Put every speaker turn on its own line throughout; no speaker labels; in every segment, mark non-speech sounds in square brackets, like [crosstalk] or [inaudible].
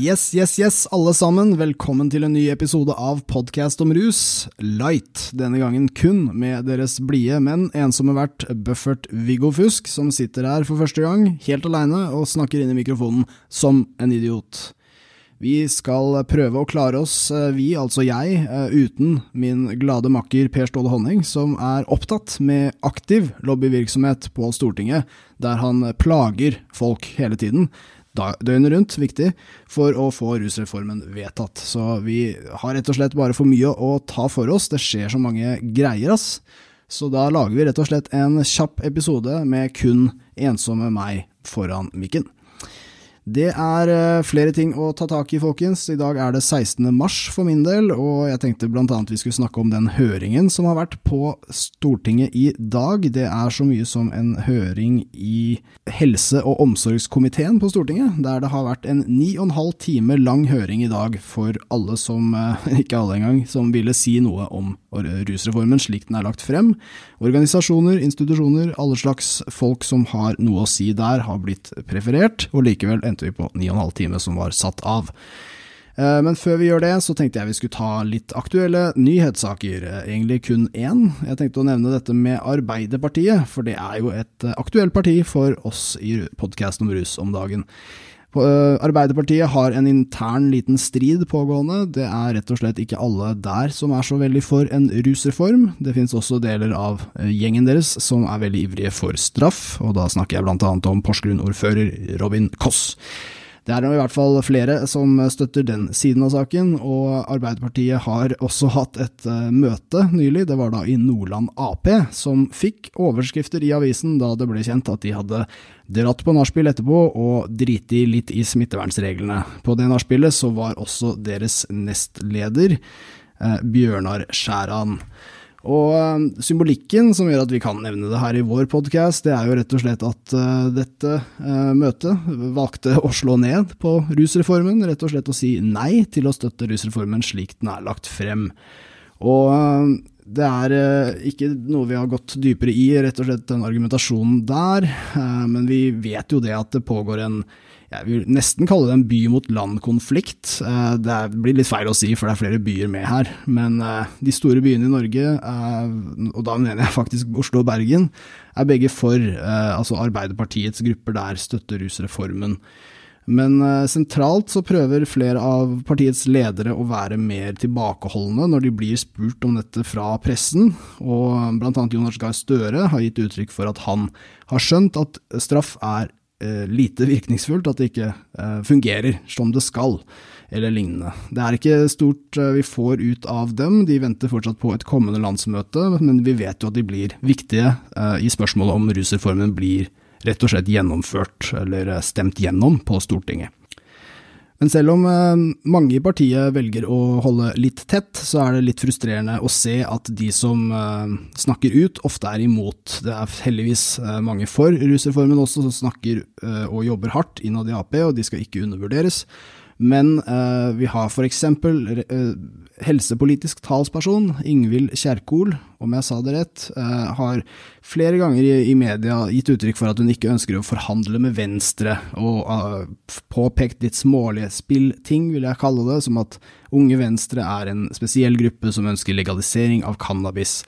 Yes, yes, yes, alle sammen. Velkommen til en ny episode av Podcast om rus. Light, denne gangen kun med deres blide, men ensomme vert Buffert Viggo Fusk, som sitter her for første gang, helt aleine, og snakker inn i mikrofonen som en idiot. Vi skal prøve å klare oss, eh, vi, altså jeg, eh, uten min glade makker Per Ståle Honning, som er opptatt med aktiv lobbyvirksomhet på Stortinget, der han plager folk hele tiden døgnet rundt, viktig, for å få rusreformen vedtatt. Så vi har rett og slett bare for mye å ta for oss, det skjer så mange greier, ass. Så da lager vi rett og slett en kjapp episode med kun ensomme meg foran mikken. Det er eh, flere ting å ta tak i, folkens. I dag er det 16. mars for min del, og jeg tenkte blant annet vi skulle snakke om den høringen som har vært på Stortinget i dag. Det er så mye som en høring i helse- og omsorgskomiteen på Stortinget, der det har vært en ni og en halv time lang høring i dag for alle som, eh, [laughs] ikke alle engang, som ville si noe om rusreformen slik den er lagt frem. Organisasjoner, institusjoner, alle slags folk som har noe å si der, har blitt preferert, og likevel endte vi på 9 12 timer som var satt av. Eh, men før vi gjør det, så tenkte jeg vi skulle ta litt aktuelle nyhetssaker. Eh, egentlig kun én. Jeg tenkte å nevne dette med Arbeiderpartiet, for det er jo et eh, aktuelt parti for oss i podkasten om rus om dagen. Arbeiderpartiet har en intern liten strid pågående. Det er rett og slett ikke alle der som er så veldig for en rusreform. Det finnes også deler av gjengen deres som er veldig ivrige for straff, og da snakker jeg blant annet om Porsgrunn-ordfører Robin Koss. Det er i hvert fall flere som støtter den siden av saken, og Arbeiderpartiet har også hatt et uh, møte nylig, det var da i Nordland Ap, som fikk overskrifter i avisen da det ble kjent at de hadde dratt på nachspiel etterpå og driti litt i smittevernsreglene. På det nachspielet så var også deres nestleder, uh, Bjørnar Skjæran. Og um, symbolikken som gjør at vi kan nevne det her i vår podkast, det er jo rett og slett at uh, dette uh, møtet valgte å slå ned på rusreformen, rett og slett å si nei til å støtte rusreformen slik den er lagt frem. Og uh, det er uh, ikke noe vi har gått dypere i, rett og slett den argumentasjonen der, men vi vet jo det at det pågår en jeg vil nesten kalle det en by mot land-konflikt. Eh, det blir litt feil å si, for det er flere byer med her. Men eh, de store byene i Norge, eh, og da mener jeg faktisk Oslo og Bergen, er begge for. Altså Arbeiderpartiets grupper der støtter rusreformen. Men sentralt så prøver flere av partiets ledere å være mer tilbakeholdne når de blir spurt om dette fra pressen, og annet Jonas Gahr Støre har gitt uttrykk for at han har skjønt at straff er lite virkningsfullt, at det ikke eh, fungerer som det skal, eller lignende. Det er ikke stort eh, vi får ut av dem, de venter fortsatt på et kommende landsmøte, men vi vet jo at de blir viktige i spørsmålet om rusreformen blir rett og slett gjennomført, eller stemt gjennom, på Stortinget. Men selv om eh, mange i partiet velger å holde litt tett, så er det litt frustrerende å se at de som eh, snakker ut, ofte er imot. Det er heldigvis eh, mange for rusreformen også, som snakker og jobber hardt innad i Ap, og de skal ikke undervurderes. Men vi har for eksempel helsepolitisk talsperson Ingvild Kjerkol, om jeg sa det rett, uh, har flere ganger i, media gitt uttrykk for at hun ikke ønsker å forhandle med Venstre, og påpekt litt smålige spillting, vil jeg kalle det, som at Unge Venstre er en spesiell gruppe som ønsker legalisering av cannabis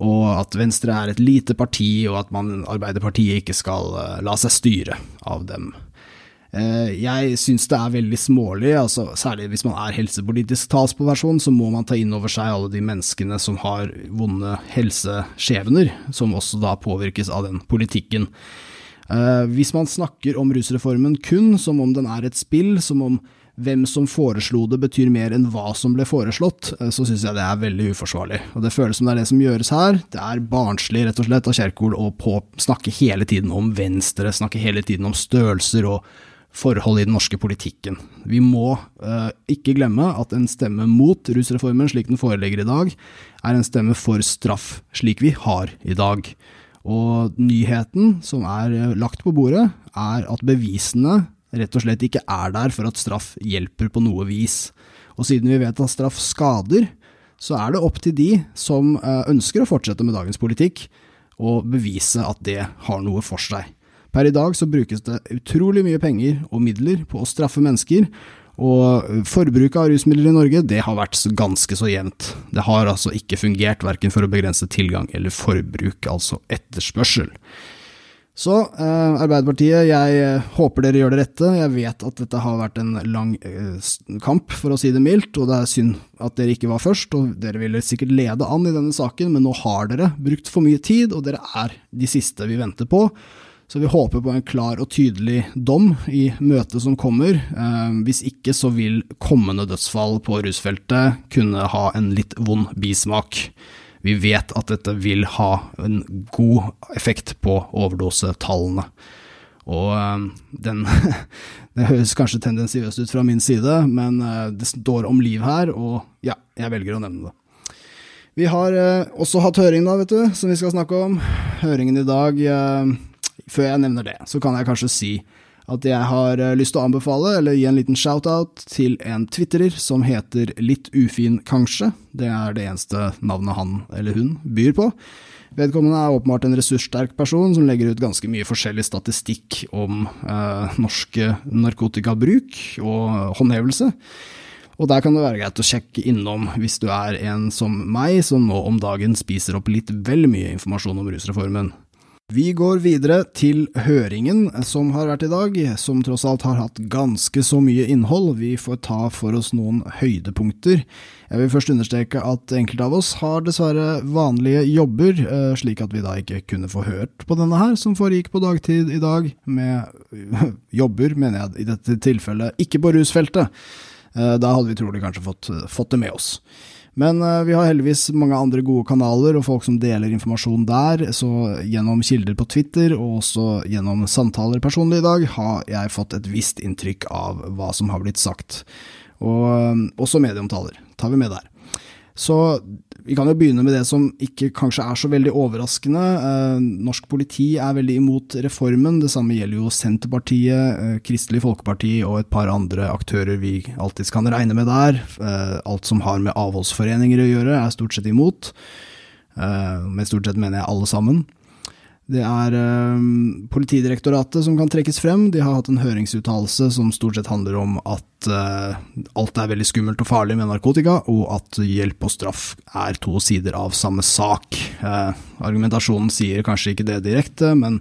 og at Venstre er et lite parti, og at man, Arbeiderpartiet ikke skal la seg styre av dem. Eh, jeg syns det er veldig smålig, altså, særlig hvis man er helsepolitisk talsperson, så må man ta inn over seg alle de menneskene som har vonde helseskjebner, som også da påvirkes av den politikken. Eh, hvis man snakker om rusreformen kun som om den er et spill, som om hvem som foreslo det betyr mer enn hva som ble foreslått, eh, så syns jeg det er veldig uforsvarlig. Og det føles som det er det som gjøres her. Det er barnslig, rett og slett, av Kjerkol å snakke hele tiden om Venstre, snakke hele tiden om størrelser og forhold i den norske politikken. Vi må uh, ikke glemme at en stemme mot rusreformen slik den foreligger i dag, er en stemme for straff slik vi har i dag. Og nyheten som er eh, lagt på bordet, er at bevisene rett og slett ikke er der for at straff hjelper på noe vis. Og siden vi vet at straff skader, så er det opp til de som uh, ønsker å fortsette med dagens politikk, å bevise at det har noe for seg. Per i dag så brukes det utrolig mye penger og midler på å straffe mennesker, Og forbruket av rusmidler i Norge det har vært ganske så jevnt. Det har altså ikke fungert verken for å begrense tilgang eller forbruk, altså etterspørsel. Så eh, Arbeiderpartiet, jeg eh, håper dere gjør det rette. Jeg vet at dette har vært en lang eh, kamp, for å si det mildt, og det er synd at dere ikke var først. og Dere ville sikkert lede an i denne saken, men nå har dere brukt for mye tid, og dere er de siste vi venter på. Så vi håper på en klar og tydelig dom i møtet som kommer. Eh, hvis ikke så vil kommende dødsfall på rusfeltet kunne ha en litt vond bismak. Vi vet at dette vil ha en god effekt på overdosetallene. Og eh, den [laughs] Det høres kanskje tendensiøst ut fra min side, men eh, det står om liv her, og ja, jeg velger å nevne det. Vi har også hatt høring, da, vet du, som vi skal snakke om. Høringen i dag Før jeg nevner det, så kan jeg kanskje si at jeg har eh, lyst til å anbefale, eller gi en liten shout-out, til en twitterer som heter Litt ufin kanskje. Det er det eneste navnet han eller hun byr på. Vedkommende er åpenbart en ressurssterk person som legger ut ganske mye forskjellig statistikk om eh, norske narkotikabruk og håndhevelse. Og der kan det være greit å sjekke innom hvis du er en som meg, som nå om dagen spiser opp litt vel mye informasjon om rusreformen. Vi går videre til høringen som har vært i dag, som tross alt har hatt ganske så mye innhold. Vi får ta for oss noen høydepunkter. Jeg vil først understreke at enkelte av oss har dessverre vanlige jobber, eh, slik at vi da ikke kunne få hørt på denne her, som foregikk på dagtid i dag, med [laughs] jobber, mener jeg i dette tilfellet, ikke på rusfeltet. Eh, da hadde vi trolig kanskje fått, fått det med oss. Men uh, vi har heldigvis mange andre gode kanaler og folk som deler informasjon der, så gjennom kilder på Twitter og også gjennom samtaler personlig i dag har jeg fått et visst inntrykk av hva som har blitt sagt. Og uh, også medieomtaler tar vi med der. Så vi kan jo begynne med det som ikke kanskje er så veldig overraskende. Eh, norsk politi er veldig imot reformen. Det samme gjelder jo Senterpartiet, eh, Kristelig Folkeparti og et par andre aktører vi alltids kan regne med der. Eh, alt som har med avholdsforeninger å gjøre, er stort sett imot. Med stort sett mener jeg alle sammen. Det er um, Politidirektoratet som kan trekkes frem. De har hatt en høringsuttalelse som stort sett handler om at uh, alt er veldig skummelt og farlig med narkotika, og at hjelp og straff er to sider av samme sak. Uh, argumentasjonen sier kanskje ikke det direkte, men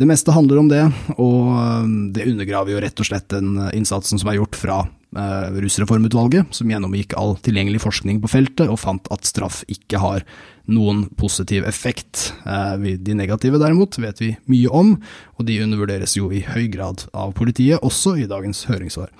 det meste handler om det, og uh, det undergraver jo rett og slett den innsatsen som er gjort fra Rusreformutvalget, som gjennomgikk all tilgjengelig forskning på feltet, og fant at straff ikke har noen positiv effekt. Eh, de negative derimot vet vi mye om, og de undervurderes jo i høy grad av politiet, også i dagens høringssvar.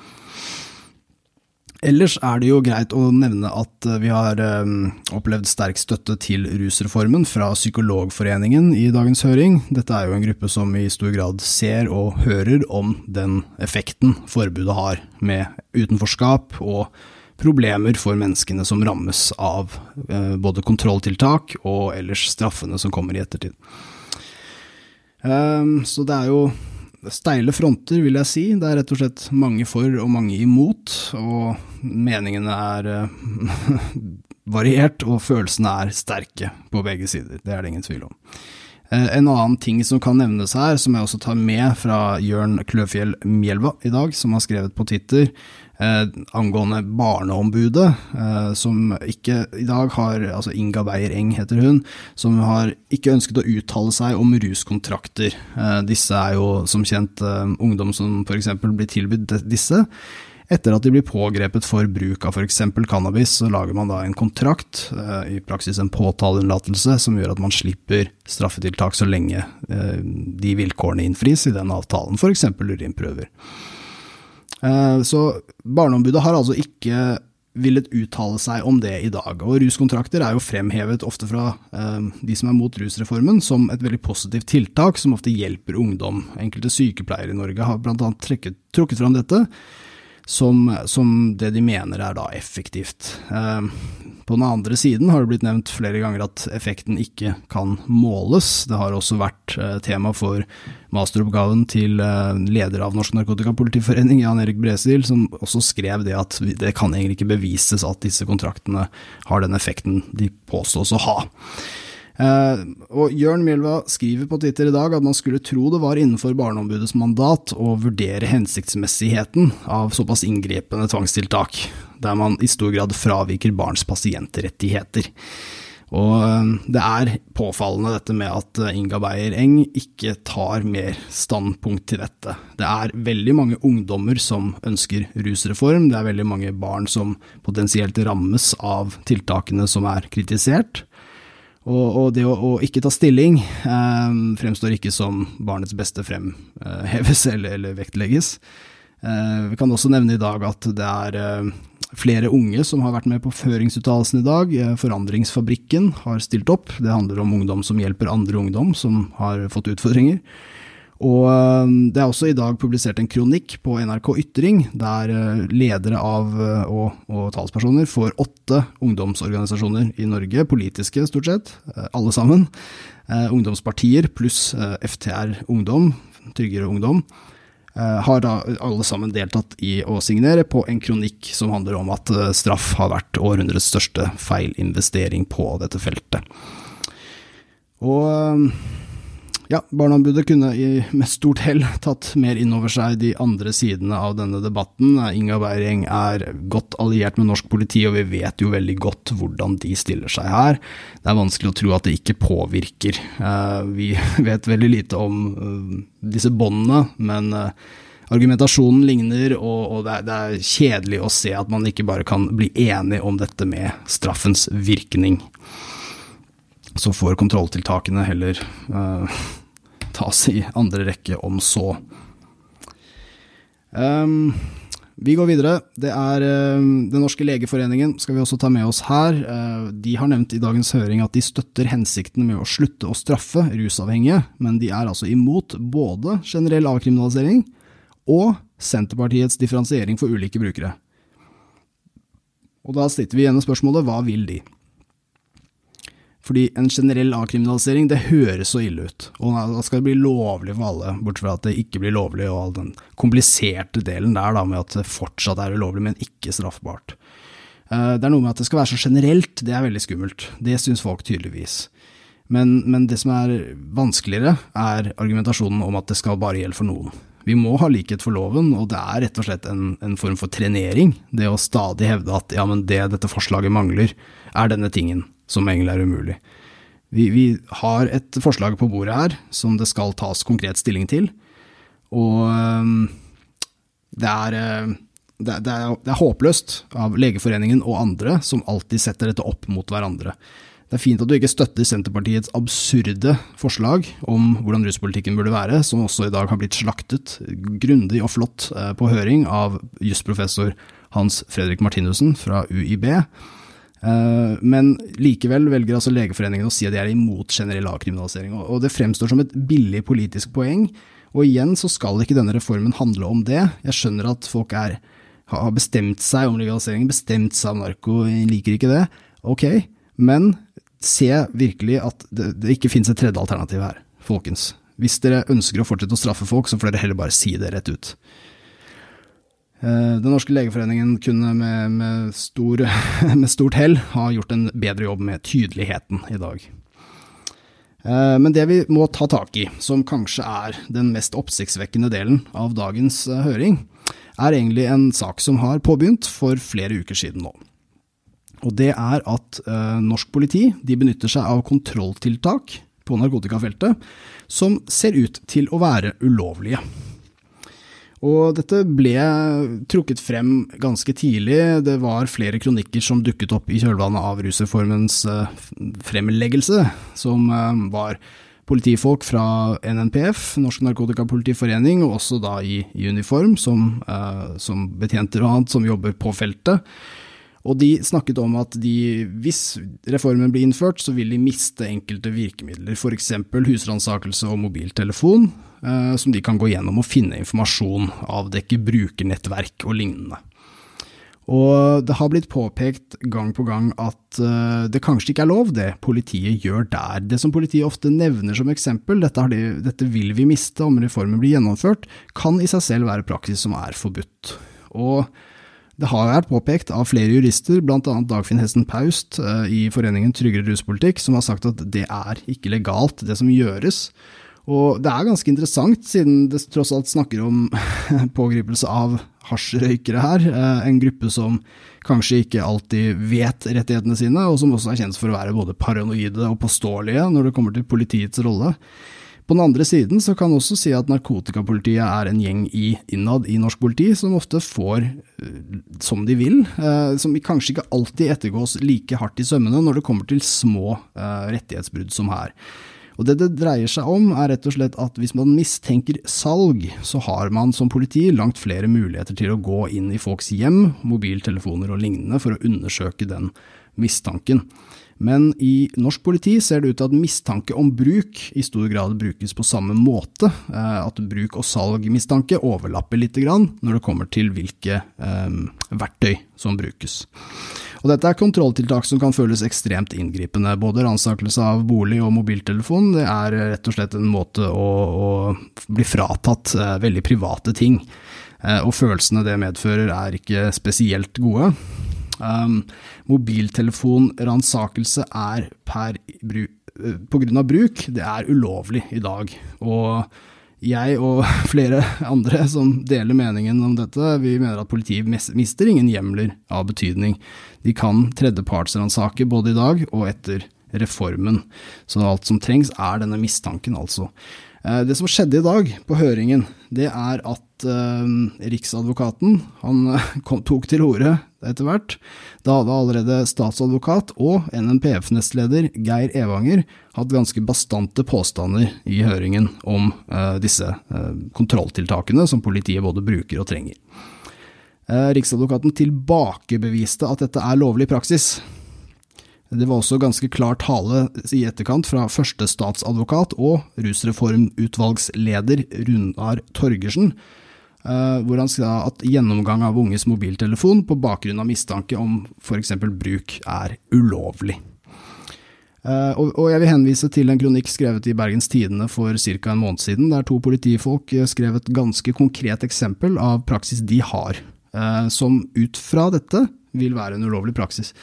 Ellers er det jo greit å nevne at eh, vi har eh, opplevd sterk støtte til rusreformen fra Psykologforeningen i dagens høring. Dette er jo en gruppe som i stor grad ser og hører om den effekten forbudet har med utenforskap og problemer for menneskene som rammes av eh, både kontrolltiltak og ellers straffene som kommer i ettertid. Um, så det er jo steile fronter, vil jeg si. Det er rett og slett mange for og mange imot, og meningene er uh, [laughs] variert, og følelsene er sterke på begge sider. Det er det ingen tvil om. Uh, en annen ting som kan nevnes her, som jeg også tar med fra Jørn Kløfjell Mjelva i dag, som har skrevet på Twitter, eh, angående Barneombudet, eh, som ikke i dag har Altså Inga Beyer Eng heter hun, som har ikke ønsket å uttale seg om ruskontrakter. Eh, disse er jo som kjent eh, ungdom som f.eks. blir tilbudt disse. Etter at de blir pågrepet for bruk av f.eks. cannabis, så lager man da en kontrakt, eh, i praksis en påtaleunnlatelse, som gjør at man slipper straffetiltak så lenge eh, de vilkårene innfris i den avtalen, f.eks. urinprøver. Eh, så Barneombudet har altså ikke villet uttale seg om det i dag. Og ruskontrakter er jo fremhevet ofte fra de som er mot rusreformen som et veldig positivt tiltak som ofte hjelper ungdom. Enkelte sykepleiere i Norge har bl.a. trukket fram dette som, som, det de mener er da effektivt. Eh, på den andre siden har det blitt nevnt flere ganger at effekten ikke kan måles. Det har også vært eh, tema for masteroppgaven til eh, leder av Norsk Narkotikapolitiforening, Jan Erik Bresil, som også skrev det at det kan egentlig ikke bevises at disse kontraktene har den effekten de påstås å ha. Eh, og Jørn Mjelva skriver på Twitter i dag at man skulle tro det var innenfor Barneombudets mandat å vurdere hensiktsmessigheten av såpass inngripende tvangstiltak, der man i stor grad fraviker barns pasientrettigheter. Og eh, det er påfallende dette med at eh, Inga Beyer Eng ikke tar mer standpunkt til dette. Det er veldig mange ungdommer som ønsker rusreform, det er veldig mange barn som potensielt rammes av tiltakene som er kritisert. Og, og det å, å, ikke ta stilling eh, fremstår ikke som barnets beste fremheves eller, eller vektlegges. Eh, vi kan også nevne i dag at det er eh, flere unge som har vært med på føringsuttalelsen i dag. Eh, Forandringsfabrikken har stilt opp. Det handler om ungdom som hjelper andre ungdom som har fått utfordringer. Og eh, det er også i dag publisert en kronikk på NRK Ytring, der eh, ledere av og, og talspersoner for åtte ungdomsorganisasjoner i Norge, politiske stort sett, alle sammen, ungdomspartier pluss FTR Ungdom, Tryggere Ungdom, har da alle sammen deltatt i å signere på en kronikk som handler om at straff har vært århundrets største feilinvestering på dette feltet. Og eh, ja, Barneombudet kunne med stort hell tatt mer inn over seg de andre sidene av denne debatten. Inga Beiring er godt alliert med norsk politi, og vi vet jo veldig godt hvordan de stiller seg her. Det er vanskelig å tro at det ikke påvirker. Eh, vi [laughs] vet veldig lite om eh, disse båndene, men eh, argumentasjonen ligner, og, det, er, kjedelig å se at man ikke bare kan bli enig om dette med straffens virkning. Så får kontrolltiltakene heller tas i andre rekke om så. Um, vi går videre. Det er uh, Den norske legeforeningen skal vi også ta med oss her. Uh, de har nevnt i dagens høring at de støtter hensikten med å slutte å straffe rusavhengige, men de er altså imot både generell avkriminalisering og Senterpartiets differensiering for ulike brukere. Og da sitter vi igjen med spørsmålet hva vil de? Fordi en generell avkriminalisering, det høres så ille ut. Og da skal det bli lovlig for alle, bortsett fra at det ikke blir lovlig, og all den kompliserte delen der da, med at det fortsatt er ulovlig, men ikke straffbart. Eh, det er noe med at det skal være så generelt, det er veldig skummelt. Det syns folk tydeligvis. Men, men, det som er vanskeligere, er argumentasjonen om at det skal bare gjelde for noen. Vi må ha likhet for loven, og det er rett og slett en, en form for trenering. Det å stadig hevde at ja, men det dette forslaget mangler, er denne tingen som egentlig er umulig. Vi, vi, har et forslag på bordet her som det skal tas konkret stilling til, og ehm, det er, eh, det, det, er, det er håpløst av Legeforeningen og andre som alltid setter dette opp mot hverandre. Det er fint at du ikke støtter Senterpartiets absurde forslag om hvordan ruspolitikken burde være, som også i dag har blitt slaktet grundig og flott eh, på høring av jusprofessor Hans Fredrik Martinussen fra UiB. Eh, men likevel velger altså Legeforeningen å si at de er imot generell avkriminalisering. Og det fremstår som et billig politisk poeng. Og igjen så skal ikke denne reformen handle om det. Jeg skjønner at folk er, har bestemt seg om legalisering, bestemt seg om narko, liker ikke det. Ok, men se virkelig at det, det ikke finnes et tredje alternativ her, folkens. Hvis dere ønsker å fortsette å straffe folk, så får dere heller bare si det rett ut. Eh, den norske legeforeningen kunne med, med, stor, [laughs] med stort hell ha gjort en bedre jobb med tydeligheten i dag. Eh, men det vi må ta tak i, som kanskje er den mest oppsiktsvekkende delen av dagens eh, høring, er egentlig en sak som har påbegynt for flere uker siden nå. Og det er at norsk politi benytter seg av kontrolltiltak på narkotikafeltet som ser ut til å være ulovlige. Og dette ble trukket frem ganske tidlig. Det var flere kronikker som dukket opp i kjølvannet av rusreformens eh, fremleggelse, som eh, var politifolk fra NNPF, Norsk Narkotikapolitiforening, og også da i, uniform, som, uh, som, betjenter og annet, som jobber på feltet. Og de snakket om at de, hvis reformen blir innført, så vil de miste enkelte virkemidler, f.eks. husransakelse og mobiltelefon, eh, som de kan gå gjennom og finne informasjon, avdekke brukernettverk og lignende. Og det har blitt påpekt gang på gang at eh, det kanskje ikke er lov, det politiet gjør der. Det som politiet ofte nevner som eksempel, dette, de, dette vil vi miste om reformen blir gjennomført, kan i seg selv være praksis som er forbudt. Og Det har vært påpekt av flere jurister, bl.a. Dagfinn Hesten Paust i Foreningen tryggere ruspolitikk, som har sagt at det er ikke legalt, det som gjøres. Og det er ganske interessant, siden det tross alt snakker om [laughs] pågripelse av hasjrøykere her. En gruppe som kanskje ikke alltid vet rettighetene sine, og som også er kjent for å være både paranoide og påståelige når det kommer til politiets rolle. På den andre siden så kan også si at narkotikapolitiet er en gjeng i, innad i norsk politi som ofte får uh, som de vil, uh, som kanskje ikke alltid ettergås like hardt i sømmene når det kommer til små uh, rettighetsbrudd som her. Og Det det dreier seg om, er rett og slett at hvis man mistenker salg, så har man som politi langt flere muligheter til å gå inn i folks hjem, mobiltelefoner og lignende for å undersøke den mistanken. Men i norsk politi ser det ut til at mistanke om bruk i stor grad brukes på samme måte. Eh, at bruk og salg-mistanke overlapper litt når det kommer til hvilke eh, verktøy som brukes. Og dette er kontrolltiltak som kan føles ekstremt inngripende. Både ransakelse av bolig og mobiltelefon det er rett og slett en måte å, å bli fratatt eh, veldig private ting. Og følelsene det medfører er ikke spesielt gode. Um, Mobiltelefonransakelse er per bru, eh, av bruk, det er ulovlig i dag. Og jeg og [laughs] flere andre som deler meningen om dette, vi mener at politiet mister ingen hjemler av betydning. De kan tredjepartsransake både i dag og etter reformen. Så alt som trengs er denne mistanken, altså. Eh, det som skjedde i dag på høringen, det er at uh, Riksadvokaten han [laughs] kom, tok til orde etter hvert. Da hadde allerede statsadvokat og NNPF-nestleder Geir Evanger hatt ganske bastante påstander i høringen om disse kontrolltiltakene som politiet både bruker og trenger. Riksadvokaten tilbakebeviste at dette er lovlig praksis. Det var også ganske klar tale i etterkant fra førstestatsadvokat og rusreformutvalgsleder Runar Torgersen, eh, hvor han sa at gjennomgang av unges mobiltelefon på bakgrunn av mistanke om f.eks. bruk er ulovlig. Eh, og jeg vil henvise til en kronikk skrevet i Bergens Tidende for ca. en måned siden, der to politifolk skrev et ganske konkret eksempel av praksis de har, eh, som ut fra dette vil være en ulovlig praksis.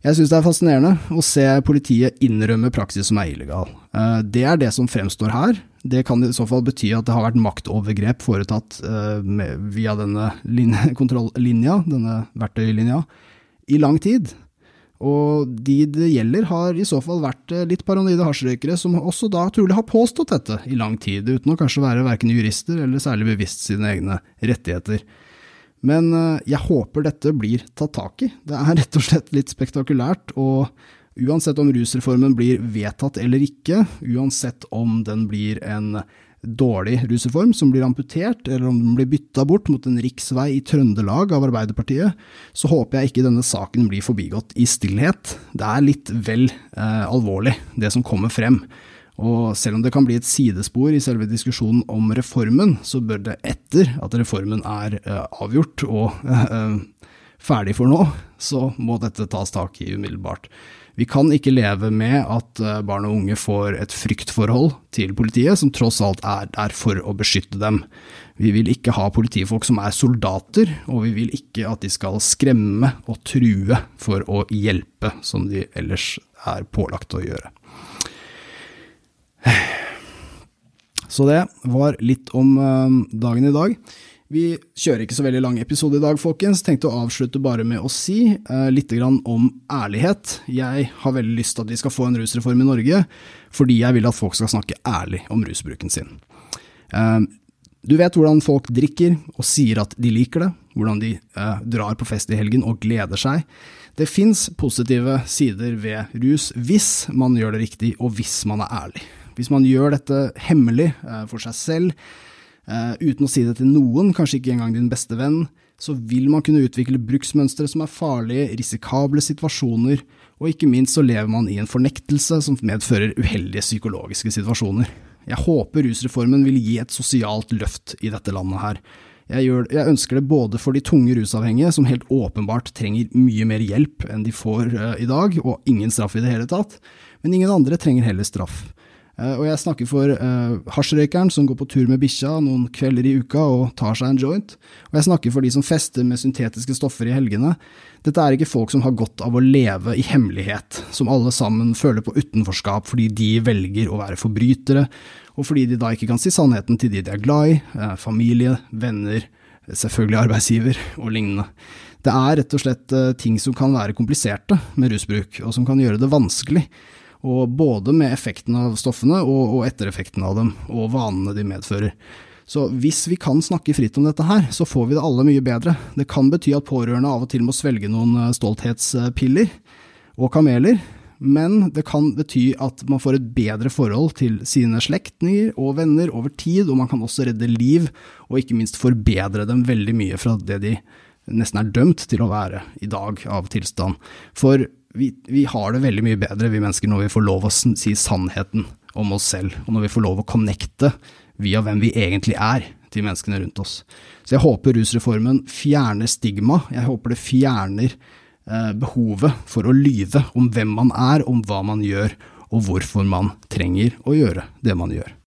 Jeg syns det er fascinerende å se politiet innrømme praksis som er illegal. Eh, det er det som fremstår her. Det kan i så fall bety at det har vært maktovergrep foretatt eh, via denne [laughs] kontrollinja, denne verktøylinja, i lang tid. Og de det gjelder har i så fall vært eh, litt paranoide hasjrøykere, som også da trolig har påstått dette i lang tid, uten å kanskje være verken jurister eller særlig bevisst sine egne rettigheter. Men eh, jeg håper dette blir tatt tak i. Det er [laughs] rett og slett litt spektakulært. og Uansett om rusreformen blir vedtatt eller ikke, uansett om den blir en dårlig rusreform som blir amputert, eller om den blir bytta bort mot en riksvei i Trøndelag av Arbeiderpartiet, så håper jeg ikke denne saken blir forbigått i stillhet. Det er litt vel eh, alvorlig, det som kommer frem. Og selv om det kan bli et sidespor i selve diskusjonen om reformen, så bør det etter at reformen er uh, avgjort og uh, ferdig for nå, så må dette tas tak i umiddelbart. Vi kan ikke leve med at barn og unge får et fryktforhold til politiet, som tross alt er der for å beskytte dem. Vi vil ikke ha politifolk som er soldater, og vi vil ikke at de skal skremme og true for å hjelpe, som de ellers er pålagt å gjøre. Så det var litt om uh, dagen i dag. Vi kjører ikke så veldig lang episode i dag, folkens. Tenkte å avslutte bare med å si uh, litt om ærlighet. Jeg har veldig lyst til at vi skal få en rusreform i Norge, fordi jeg vil at folk skal snakke ærlig om rusbruken sin. Uh, du vet hvordan folk drikker og sier at de liker det, hvordan de uh, drar på fest i helgen og gleder seg. Det fins positive sider ved rus hvis man gjør det riktig, og hvis man er ærlig. Hvis man gjør dette hemmelig eh, for seg selv, eh, uten å si det til noen, kanskje ikke engang din beste venn, så vil man kunne utvikle bruksmønstre som er farlige, risikable situasjoner, og ikke minst så lever man i en fornektelse som medfører uheldige psykologiske situasjoner. Jeg håper rusreformen vil gi et sosialt løft i dette landet her. Jeg, gjør, jeg, ønsker det både for de tunge rusavhengige, som helt åpenbart trenger mye mer hjelp enn de får uh, i dag, og ingen straff i det hele tatt, men ingen andre trenger heller straff. Eh, og jeg snakker for uh, hasjrøykeren som går på tur med bikkja noen kvelder i uka og tar seg en joint. Og jeg snakker for de som fester med syntetiske stoffer i helgene. Dette er ikke folk som har godt av å leve i hemmelighet, som alle sammen føler på utenforskap fordi de velger å være forbrytere, og fordi de da ikke kan si sannheten til de de er glad i, uh, familie, venner, selvfølgelig arbeidsgiver og lignende. Det er rett og slett uh, ting som kan være kompliserte med rusbruk, og som kan gjøre det vanskelig og både med effekten av stoffene og, og ettereffekten av dem, og vanene de medfører. Så hvis vi kan snakke fritt om dette her, så får vi det alle mye bedre. Det kan bety at pårørende av og til må svelge noen eh, stolthetspiller og kameler, men det kan bety at man får et bedre forhold til sine slektninger og venner over tid, og man kan også redde liv, og ikke minst forbedre dem veldig mye fra det de nesten er dømt til å være i dag av tilstand. For vi, vi, har det veldig mye bedre, vi mennesker, når vi får lov å si sannheten om oss selv, og når vi får lov å connecte via hvem vi egentlig er til menneskene rundt oss. Så jeg håper rusreformen fjerner stigma, jeg håper det fjerner eh, behovet for å lyve om hvem man er, om hva man gjør, og hvorfor man trenger å gjøre det man gjør.